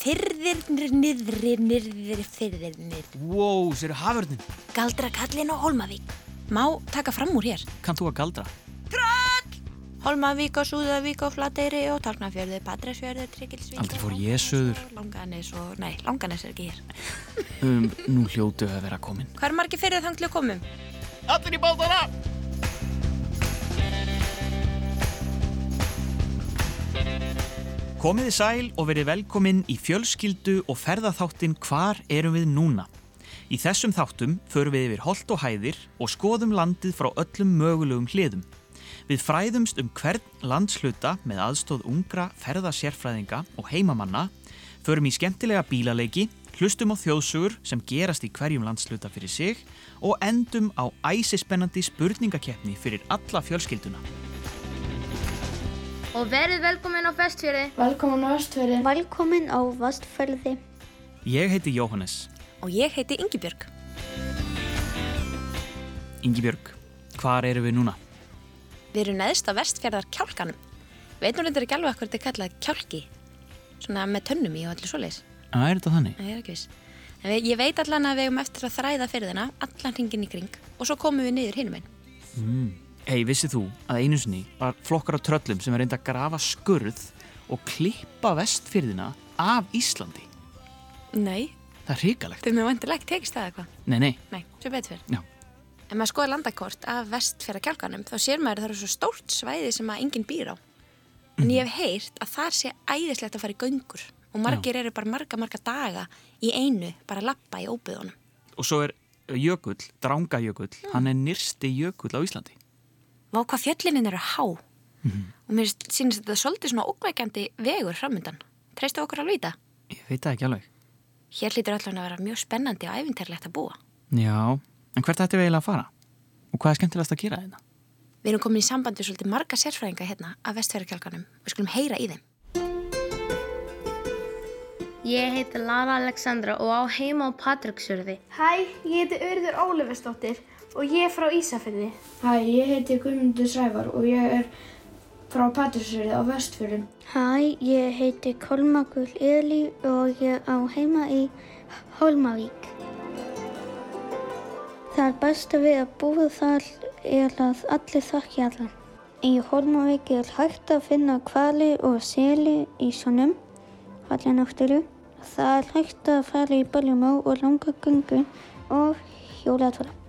Fyrðirnir, niðri, niðri, fyrðirnir. Wow, sér haförnin. Galdra kallin og Holmavík. Má taka fram úr hér. Kann þú að galdra? Holmavík og Súðavík og Flateyri og Tálknafjörði, Patræsfjörði, Tryggilsvík. Aldrei fór ég söður. Langanes og, nei, Langanes er ekki hér. Um, nú hljótu að vera komin. Hvað er margir fyrir þang til að komum? Allir í bátana! Komiði sæl og verið velkomin í fjölskyldu og ferðaþáttin Hvar erum við núna? Í þessum þáttum förum við yfir holt og hæðir og skoðum landið frá öllum mögulegum hliðum. Við fræðumst um hvern landsluta með aðstóð ungra ferðasérfræðinga og heimamanna, förum í skemmtilega bílaleiki, hlustum á þjóðsugur sem gerast í hverjum landsluta fyrir sig og endum á æsispennandi spurningakeppni fyrir alla fjölskylduna. Og verið velkomin á festfjöri. Velkomin á Vestfjörði. Velkomin á Vastferði. Ég heiti Jóhannes. Og ég heiti Ingibjörg. Ingibjörg, hvar eru við núna? Við erum neðst á vestfjörðar kjálkanum. Veitum reyndar ekki alveg hvað þetta er kallað kjálki. Svona með tönnum í og allir svoleiðis. Að er þetta þannig? Það er ekki viss. En ég veit allan að við erum eftir að þræða fyrir þina, allan hringin í kring og svo komum við niður hinum einn. Mm. Hei, vissið þú að einu sinni var flokkar á tröllum sem er reynd að grafa skurð og klippa vestfyrðina af Íslandi? Nei, Það er hrikalegt. þeim er vantilega ekki tekist það eitthvað. Nei, nei, Nei, svo betur fyrir. já. Ef maður skoða landakort af vestfjörðar kjálkanum þá sér maður að það eru svo stórt svæði sem að enginn býr á. En ég hef heyrt að það sé æðislegt að fara í göngur og margir eru bara marga, marga daga í einu bara að lappa í óbyðunum. Og svo er jökull, drangajökull, hann er nyrsti jökull á Íslandi. Vá hvað fjöllinin eru há og mér sínist þetta svolítið svona ókvækjandi vegur framöndan. Treystu okkur alveg í það? Ég veit það ekki alveg. Hér hlýtur allan að vera mjög spennandi og æfinterlegt að búa. Já, en hvert ættum við eiginlega að fara? Og hvað er skemmtilegast að gera þetta? Við erum komin í sambandi við svolítið marga sérfræðinga hérna af vestfjörðarkjálkanum. Við skulum heyra í þeim. Ég heiti Lara Alexandra og á heima á Patricksjörði. Hæ, ég heiti Urður Ólefesdóttir og ég er frá Ísafjörði. Hæ, ég heiti Guðmundur Sævar og ég er frá Patrísfjörði á Vestfjörðum. Hæ, ég heiti Kolmagull Eli og ég á heima í Holmavík. Það besta við að búa þar er að allir þakki allan. Í Holmavík er hægt að finna kvali og seli í sonum, allir náttúru. Það er hægt að fara í baljumá og langa gungu og hjólatúra.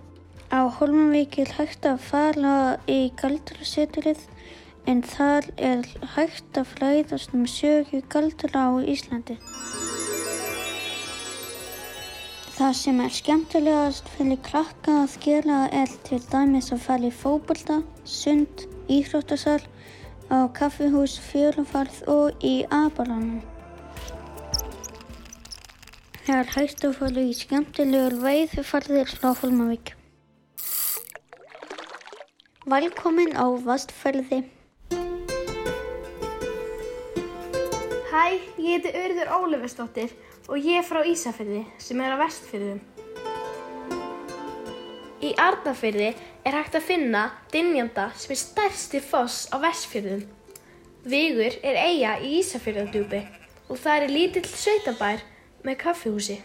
Á Holmavík er hægt að fara í galdraseturið en þar er hægt að flæðast um sögu galdra á Íslandi. Það sem er skemmtilegast fyrir krakka að gera er til dæmis að fara í fókbalta, sund, íþróttasal, á kaffihús, fjörufarð og í abalanum. Það er hægt að fara í skemmtilegur veiðfarðir frá Holmavík. Velkomin á Vastferði. Hæ, ég heiti Urður Ólefesdóttir og ég er frá Ísafjörði sem er á Vestfjörðum. Í Arnafjörði er hægt að finna Dynjanda sem er stærsti foss á Vestfjörðum. Vigur er eiga í Ísafjörðardjúpi og það er lítill sveitabær með kaffihúsi.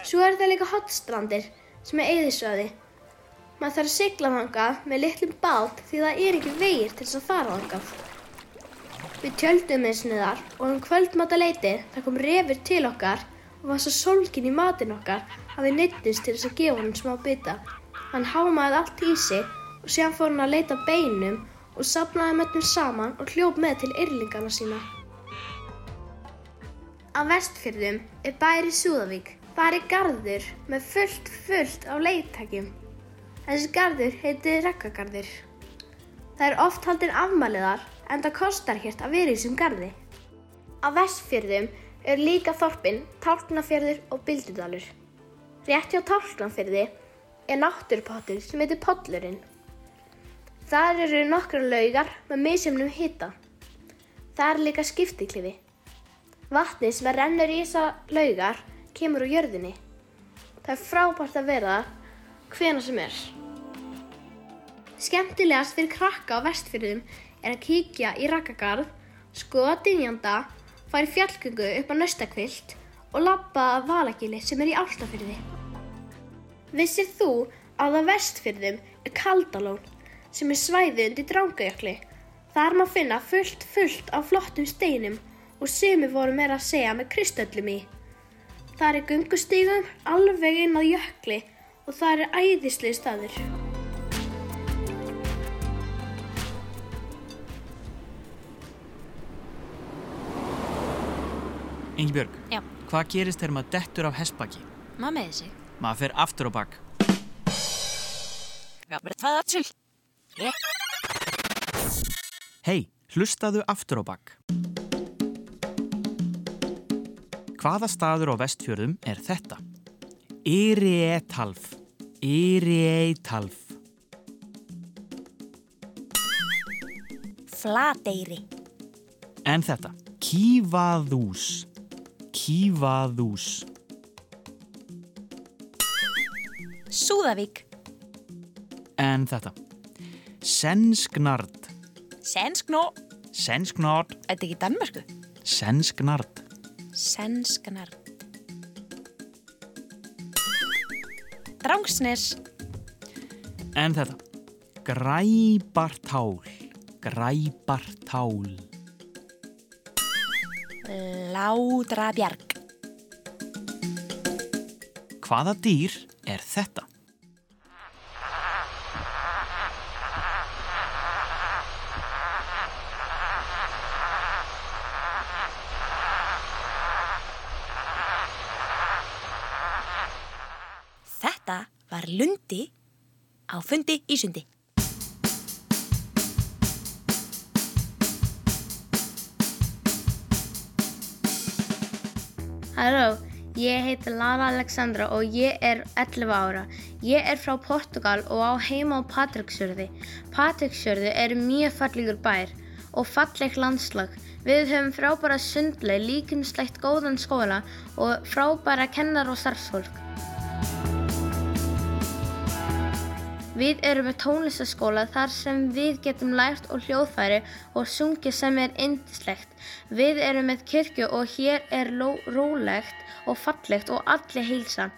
Svo er það líka hotstrandir sem er eigðisvæði. Maður þarf að sigla þangað með litlum bát því það er ekki vegir til þess að fara þangað. Við tjöldum eins niðar og um kvöldmataleiti það kom refur til okkar og var svo sólkin í matin okkar að við neyttist til þess að gefa hann smá bita. Hann hámaði allt í sig og síðan fór hann að leita beinum og sapnaði með þeim saman og hljóp með til yrlingana sína. Á vestfjörðum er bæri Súðavík. Það er garður með fullt fullt af leittækjum. Þessi garður heitir Rekkagarður. Það er oft haldin afmæliðar en það kostar hér að vera í þessum garði. Á vestfjörðum er líka þorpin Tálknafjörður og Bildudalur. Rétt hjá Tálknafjörði er náttúrupottur sem heitir Pollurinn. Þar eru nokkra laugar með misjumnum hita. Það er líka skiptiklifi. Vatnið sem rennur í þessa laugar kemur úr jörðinni. Það er frábært að vera hvena sem er. Skemmtilegast fyrir krakka á vestfjörðum er að kíkja í rakkagarð, skoða dynjanda fari fjallgöngu upp á Naustakvilt og labba að Valagili sem er í Álstafyrði. Vissir þú að á vestfyrðum er Kaldalón sem er svæði undir Drangajökli? Þar má finna fullt fullt af flottum steinum og sumi voru meira að segja með kristöllum í. Það er gungustígum alveg inn á jökli og það er æðislega staður. Ingi Björg, Já, hvað gerist þegar maður dettur af hestbaki? maður með þessi. Maður fer aftur á bak. Hei, hlustaðu aftur á bak. Hvaða staður á vestfjörðum er þetta? Yrietalf. Yrietalf. Flateyri. En þetta? Kívaðús. Kívaðús. Súðavík. En þetta? Sensknard. Sensknó. Sensknard. Þetta ekki Danmörku? Sensknard. Senskanar. Drangsnes. En þetta? Græbartál. Græbartál. Ládrabjarg. Hvaða dýr er þetta? Þetta var lundi á fundi í sundi. Halló, ég heiti Lara Alexandra og ég er 11 ára. Ég er frá Portugal og á heima á Patreksjörði. Patreksjörði er mjög fallegur bær og falleg landslag. Við höfum frábæra sundleið, líkinslegt góðan skóla og frábæra kennar og starfsfólk. Við erum með tónlistaskóla þar sem við getum lært og hljóðfæri og sungið sem er indislegt. Við erum með kirkju og hér er rólegt og fallegt og allir heilsa.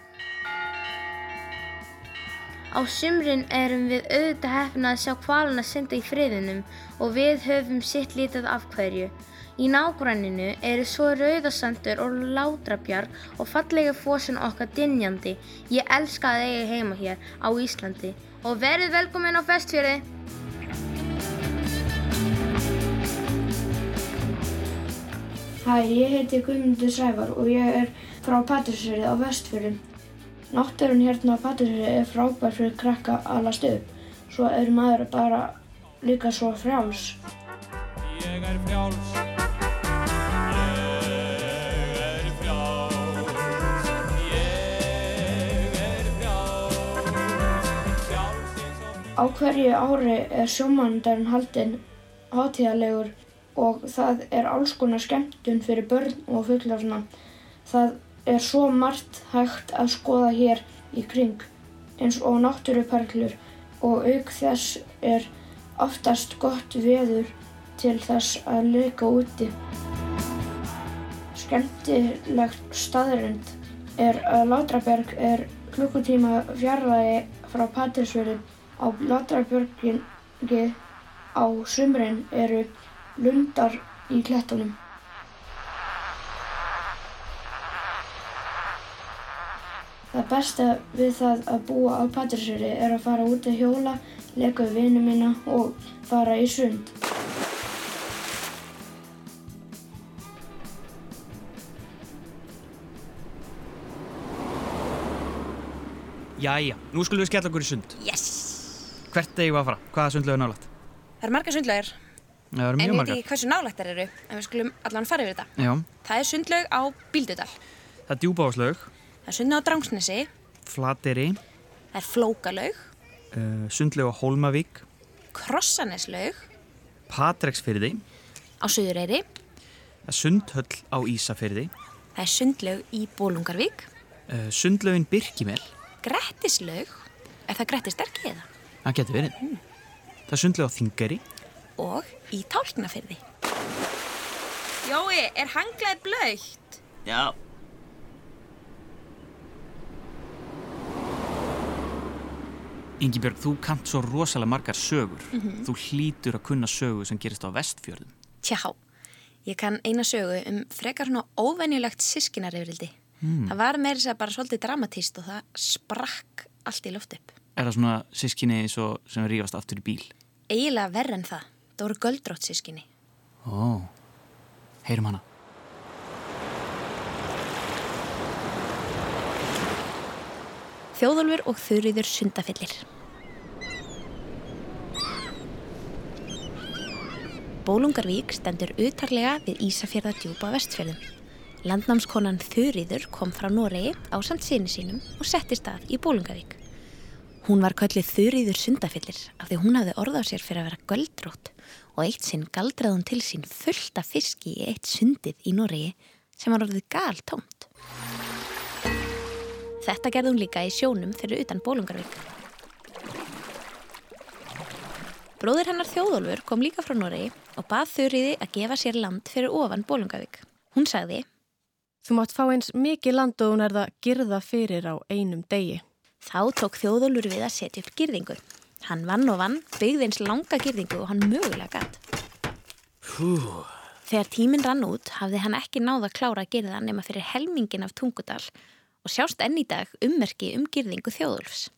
Á sumrin erum við auðvitað heppin að sjá hvalana synda í friðinum og við höfum sitt lítið af hverju. Í nágranninu eru svo rauðasandur og látrabjarg og fallega fósun okkar dynjandi. Ég elska að eiga heima hér á Íslandi og verið velkomin á festfjöri. Hæ, ég heiti Guðmundur Sævar og ég er frá Patrísfjörði á Vestfjörðum. Náttúrun hérna á Patrísfjörði er frábær fyrir krakka að alast upp. Svo er maður bara líka svo frjáls. Ég er frjáls Ég er frjáls Á hverju ári er sjómanndarinn haldinn hátíðalegur og það er alls konar skemmtun fyrir börn og fullorðna. Það er svo margt hægt að skoða hér í kring eins og náttúruperlur og auk þess er oftast gott veður til þess að leika úti. Skemmtilegt staðrind er að Látraberg er klukkutíma fjarlægi frá Patrísfjörði. Á Látrabergingi á sumrin eru lundar í klettunum. Það besta við það að búa á Patrísfjörði er að fara út að hjóla, leka við vinnu mína og fara í sund. Jæja, nú skulum við skella okkur í sund. Yes! Hvert eigum við að fara? Hvaða sundlega er nálægt? Það eru margar sundlaugar, Það eru en mjög ég veit margar. ekki hversu nálægt þær eru, en við skulum allan fara yfir þetta. Já, Það er sundlaug á Bíldudal, það er djúbáðslaug, það er sundlaug á Drangsnesi, flateri, það er Flókalaug, uh, sundlaug á Hólmavík, Krossaneslaug. Patreksfyrði, á Suðureyri, það er sundhöll á Ísafyrði, það er sundlaug í Bólungarvík, uh, sundlaugin Birkimel, Grettislaug, er það Grettisbergi eða? það getur verið. Það er sundlaug á Þingari, Og í Tálknafyrði. Jói, er hanglaði blöytt? Já. Ingibjörg, þú kant svo rosalega margar sögur. Þú hlýtur að kunna sögu sem gerist á vestfjörðum. Tjá, ég kann eina sögu um frekar svona óvenjulegt sískinarifrildi. Það var meira þess að bara svolítið dramatíst og það sprakk allt í loft upp. Er það svona sískinni eins og sem rífast aftur í bíl? Eiginlega verð en það. Það voru göldrótt sískinni. Ó, heyrum hana. Þjóðólfur og Þurriður sundafillir. Bólungarvík stendur utarlega við Ísafjörðardjúpa vestfjörðum. Landnámskonan Þurriður kom frá Noregi á samt sinni sínum og settist að í Bólungarvík. Hún var kallið Þurriður sundafillir af því hún hafði orð á sér fyrir að vera göldrótt og eitt sinn galdraði hún til sín fullt af fiski í eitt sundið í Noregi sem var orðið galtómt. Þetta gerði hún líka í sjónum fyrir utan Bólungarvík. Bróðir hennar Þjóðólfur kom líka frá Noregi og bað Þurriði að gefa sér land fyrir ofan Bólungarvík. Hún sagði, Þú mátt fá eins mikið land og hún er það girða fyrir á einum degi. Þá tók Þjóðólfur við að setja upp girðingu. Hann vann og vann, byggði eins langa girðingu og hann mögulega gatt. Þegar tíminn rann út hafði hann ekki náð að klára að girða nema fyrir helmingin af Tungudal og sjást enn í dag ummerki um girðingu Þjóðólfs.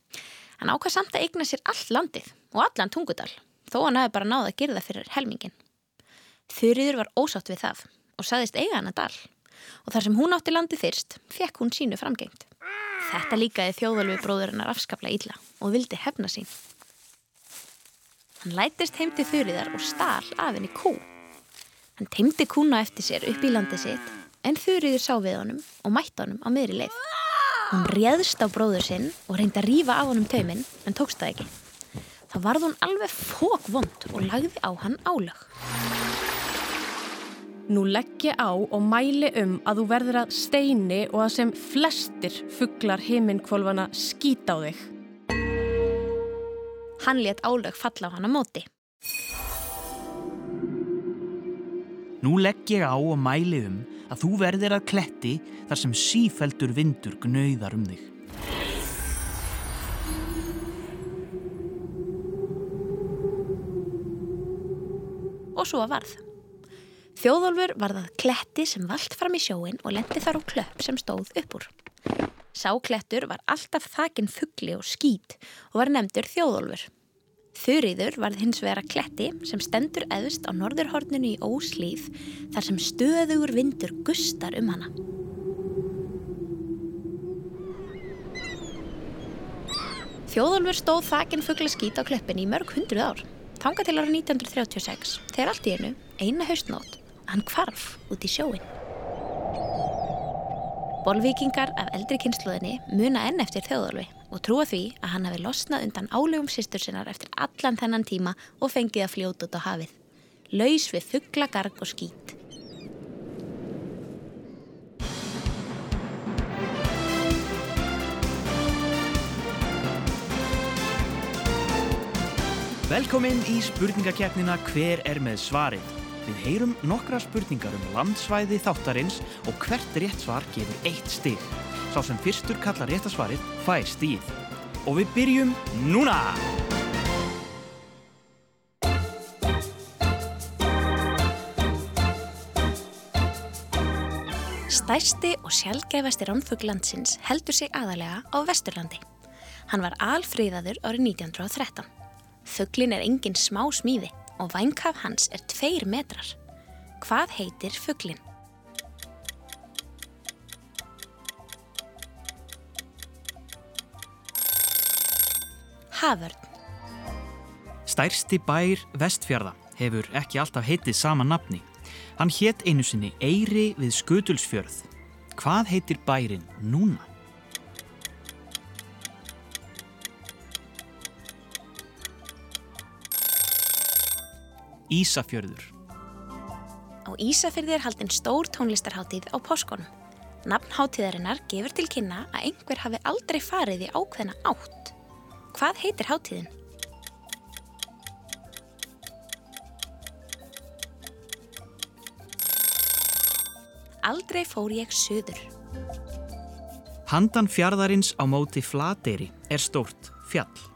Hann ákvað samt að eigna sér all landið og allan Tungudal, þó hann hafi bara náð að girða fyrir helmingin. Þurriður var ósátt við það og saðist eiga hann að dal og þar sem hún átti landi fyrst, fekk hún sínu framgengt. Þetta líkaði þjóðalvi bróðurinnar afskapla illa og vildi hefna sín. Hann lætist heim til þurriðar og stál af henni kú. Hann teimdi kúna eftir sér upp í landi sitt en þurriður sá við honum og mætti honum á miðri leið. Hún réðst á bróður sinn og reyndi að rífa af honum tauminn en tókst það ekki. Þá varð hún alveg fókvond og lagði á hann álög. Nú legg ég á og mæli um að þú verður að steini og að sem flestir fuglar himinkvolfana skýta á þig. Hann let álög falla á hann á móti. Nú legg ég á og mæli um að þú verðir að kletti þar sem sífeldur vindur gnauðar um þig. og svo varð. Þjóðólfur varð að kletti sem vald fram í sjóin og lendi þar á klöpp sem stóð upp úr. Sá klettur var alltaf þakin fugli og skít og var nefndur Þjóðólfur. Þurriður varð hins vegar að kletti sem stendur eðust á norðurhorninu í Óslíð þar sem stöðugur vindur gustar um hana. Þjóðólfur stóð þakin fugli skít á kleppinni í mörg hundruð ár. Þanga til ára 1936 þegar allt í einu, eina haustnót, hann hvarf út í sjóin. Bolvíkingar af eldri kynsluðinni muna enn eftir þjóðalvi og trúa því að hann hafi losnað undan álögum sýstur sinnar eftir allan þennan tíma og fengið að fljóta út á hafið. Laus við fuggla, garg og skít. Velkomin í spurningakeppnina Hver er með svarið? Við heyrum nokkra spurningar um landsvæði þáttarins og hvert rétt svar gefur eitt stig. Sá sem fyrstur kallar réttasvarið fær stíð. Og við byrjum núna! Stærsti og sjálfgæfasti ránfugl landsins heldur sig aðalega á Vesturlandi. Hann var alfríðaður árið 1913. Fuglin er engin smá smíði og vængkaf hans er tveir metrar. Hvað heitir fuglin? Haförn. Stærsti bær Vestfjarða hefur ekki alltaf heitið sama nafni. Hann hétt einu sinni Eyri við Skutulsfjörð. Hvað heitir bærin núna? Ísafjörður. Á Ísafyrði er haldin stór tónlistarháttíð á páskonum. Nafn háttíðarinnar gefur til kynna að einhver hafi aldrei farið í ákveðna átt. Hvað heitir háttíðin? Aldrei fór ég söður. Handan fjardarins á móti Flateyri er stórt fjall.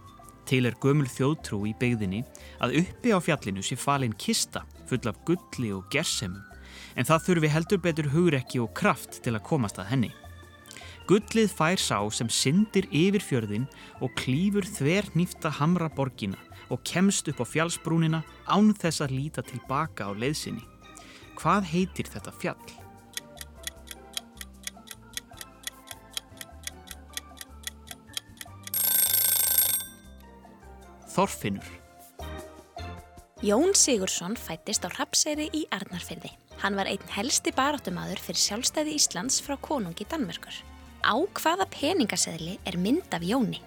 Til er gömul þjóðtrú í byggðinni að uppi á fjallinu sé falin kista full af gulli og gersemum en það þurfi heldur betur hugrekki og kraft til að komast að henni. Gullið fær sá sem syndir yfir fjörðin og klýfur þver nýfta hamra borgina og kemst upp á fjallsbrúnina án þess að líta tilbaka á leiðsinni. Hvað heitir þetta fjall? Þorfinnur. Jón Sigursson fættist á Hrapseyri í Arnarfyrði. Hann var einn helsti baráttumadur fyrir sjálfstæði Íslands frá konungi Danmörkur. Á hvaða peningaseðli er mynd af Jóni?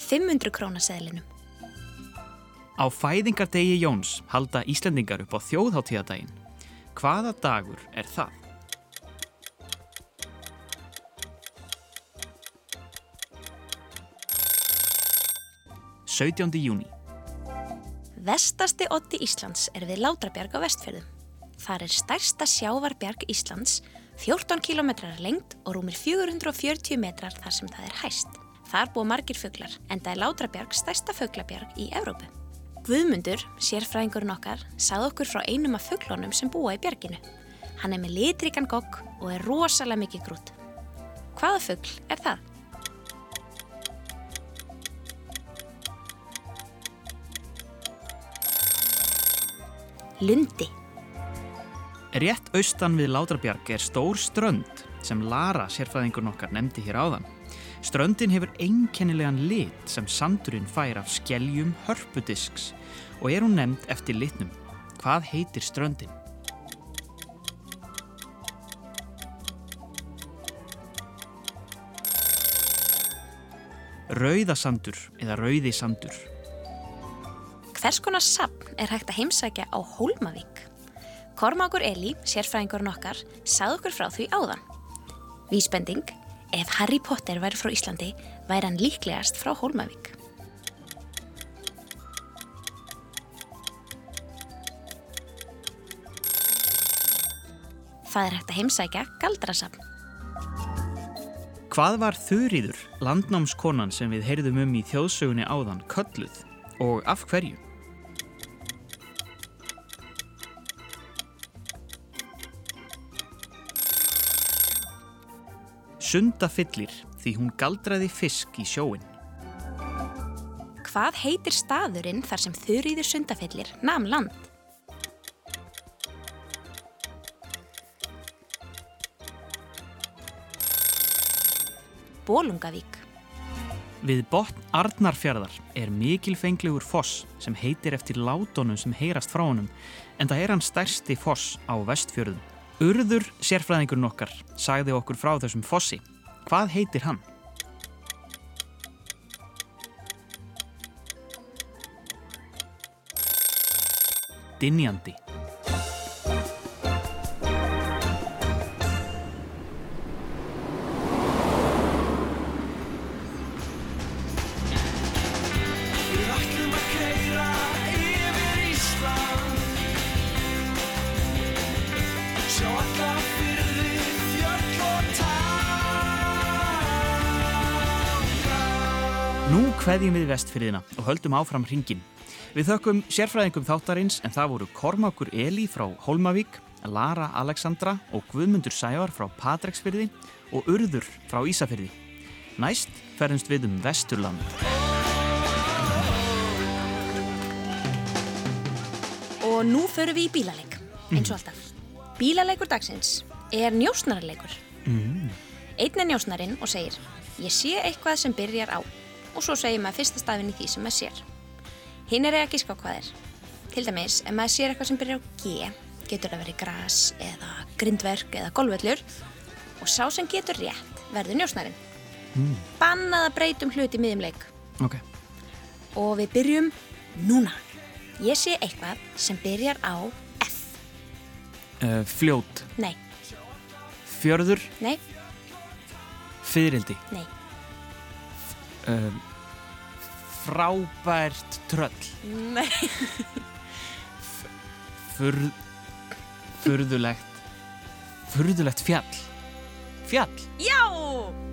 Fimmundru krónaseðlinum. Á fæðingardegi Jóns halda Íslendingar upp á þjóðháttíðadaginn. Hvaða dagur er það? Sautjándi júni. Vestasti otti Íslands er við Látrabjarg á vestfjörðum. Þar er stærsta sjávarbjarg Íslands, 14 km lengt og rúmir 440 metrar þar sem það er hæst. Þar búa margir fuglar, en það er Látrabjarg stærsta fuglabjarg í Evrópu. Guðmundur, sérfræðingurinn okkar, sagði okkur frá einum af fuglunum sem búa í bjarginu. Hann er með litrikan gogg og er rosalega mikið grút. Hvaða fugl er það? Lundi. Rétt austan við Látrabjarg er stór strönd sem Lara, sérfræðingurinn okkar, nefndi hér áðan. Ströndin hefur einkennilegan lit sem sandurinn fær af skeljum hörpudisks og er hún nefnd eftir litnum. Hvað heitir ströndin? Rauðasandur eða rauðisandur. Hvers konar sapn er hægt að heimsækja á Hólmavík? Kormákur Eli, sérfræðingurinn okkar, sagði okkur frá því áðan. Vísbending, ef Harry Potter væri frá Íslandi, væri hann líklegast frá Hólmavík. Það er hægt að heimsækja galdrasapn. Hvað var Þurriður, landnámskonan sem við heyrðum um í þjóðsögunni áðan, kölluð og af hverju? Sunda fyllir því hún galdraði fisk í sjóin. Hvað heitir staðurinn þar sem Þurriður sundafillir nam land? Bólungavík. Við botn Arnarfjarðar er mikilfenglegur foss sem heitir eftir látonum sem heyrast frá honum en það er hann stærsti foss á vestfjörðum. Urður sérfræðingurinn okkar sagði okkur frá þessum fossi. Hvað heitir hann? Dynjandi. Nú kveðjum við vestfyrðina og höldum áfram hringin. Við þökkum sérfræðingum þáttarins en það voru Kormákur Eli frá Hólmavík, Lara Alexandra og Guðmundur Sævar frá Patreksfyrði og Urður frá Ísafyrði. Næst ferðumst við um Vesturland. Og nú förum við í bílaleik, eins og alltaf. Bílaleikur dagsins er njósnarleikur. Mm. Einn er njósnarinn og segir, ég sé eitthvað sem byrjar á. Og svo segir maður fyrsta stafinn í því sem maður sér. Hinn er að gíska á hvað er. Til dæmis, ef maður sér eitthvað sem byrjar á G, getur það verið gras eða grindverk eða golvöllur. Og sá sem getur rétt verður njósnarinn. Mm. Bannað að breytum hluti miðjum leik. Ok. Og við byrjum núna. Ég sé eitthvað sem byrjar á F. Uh, fljót, Nei, fjörður, nei, fyririldi, nei, uh, frábært tröll. Nei. Furð, furðulegt, furðulegt fjall. Fjall? Já!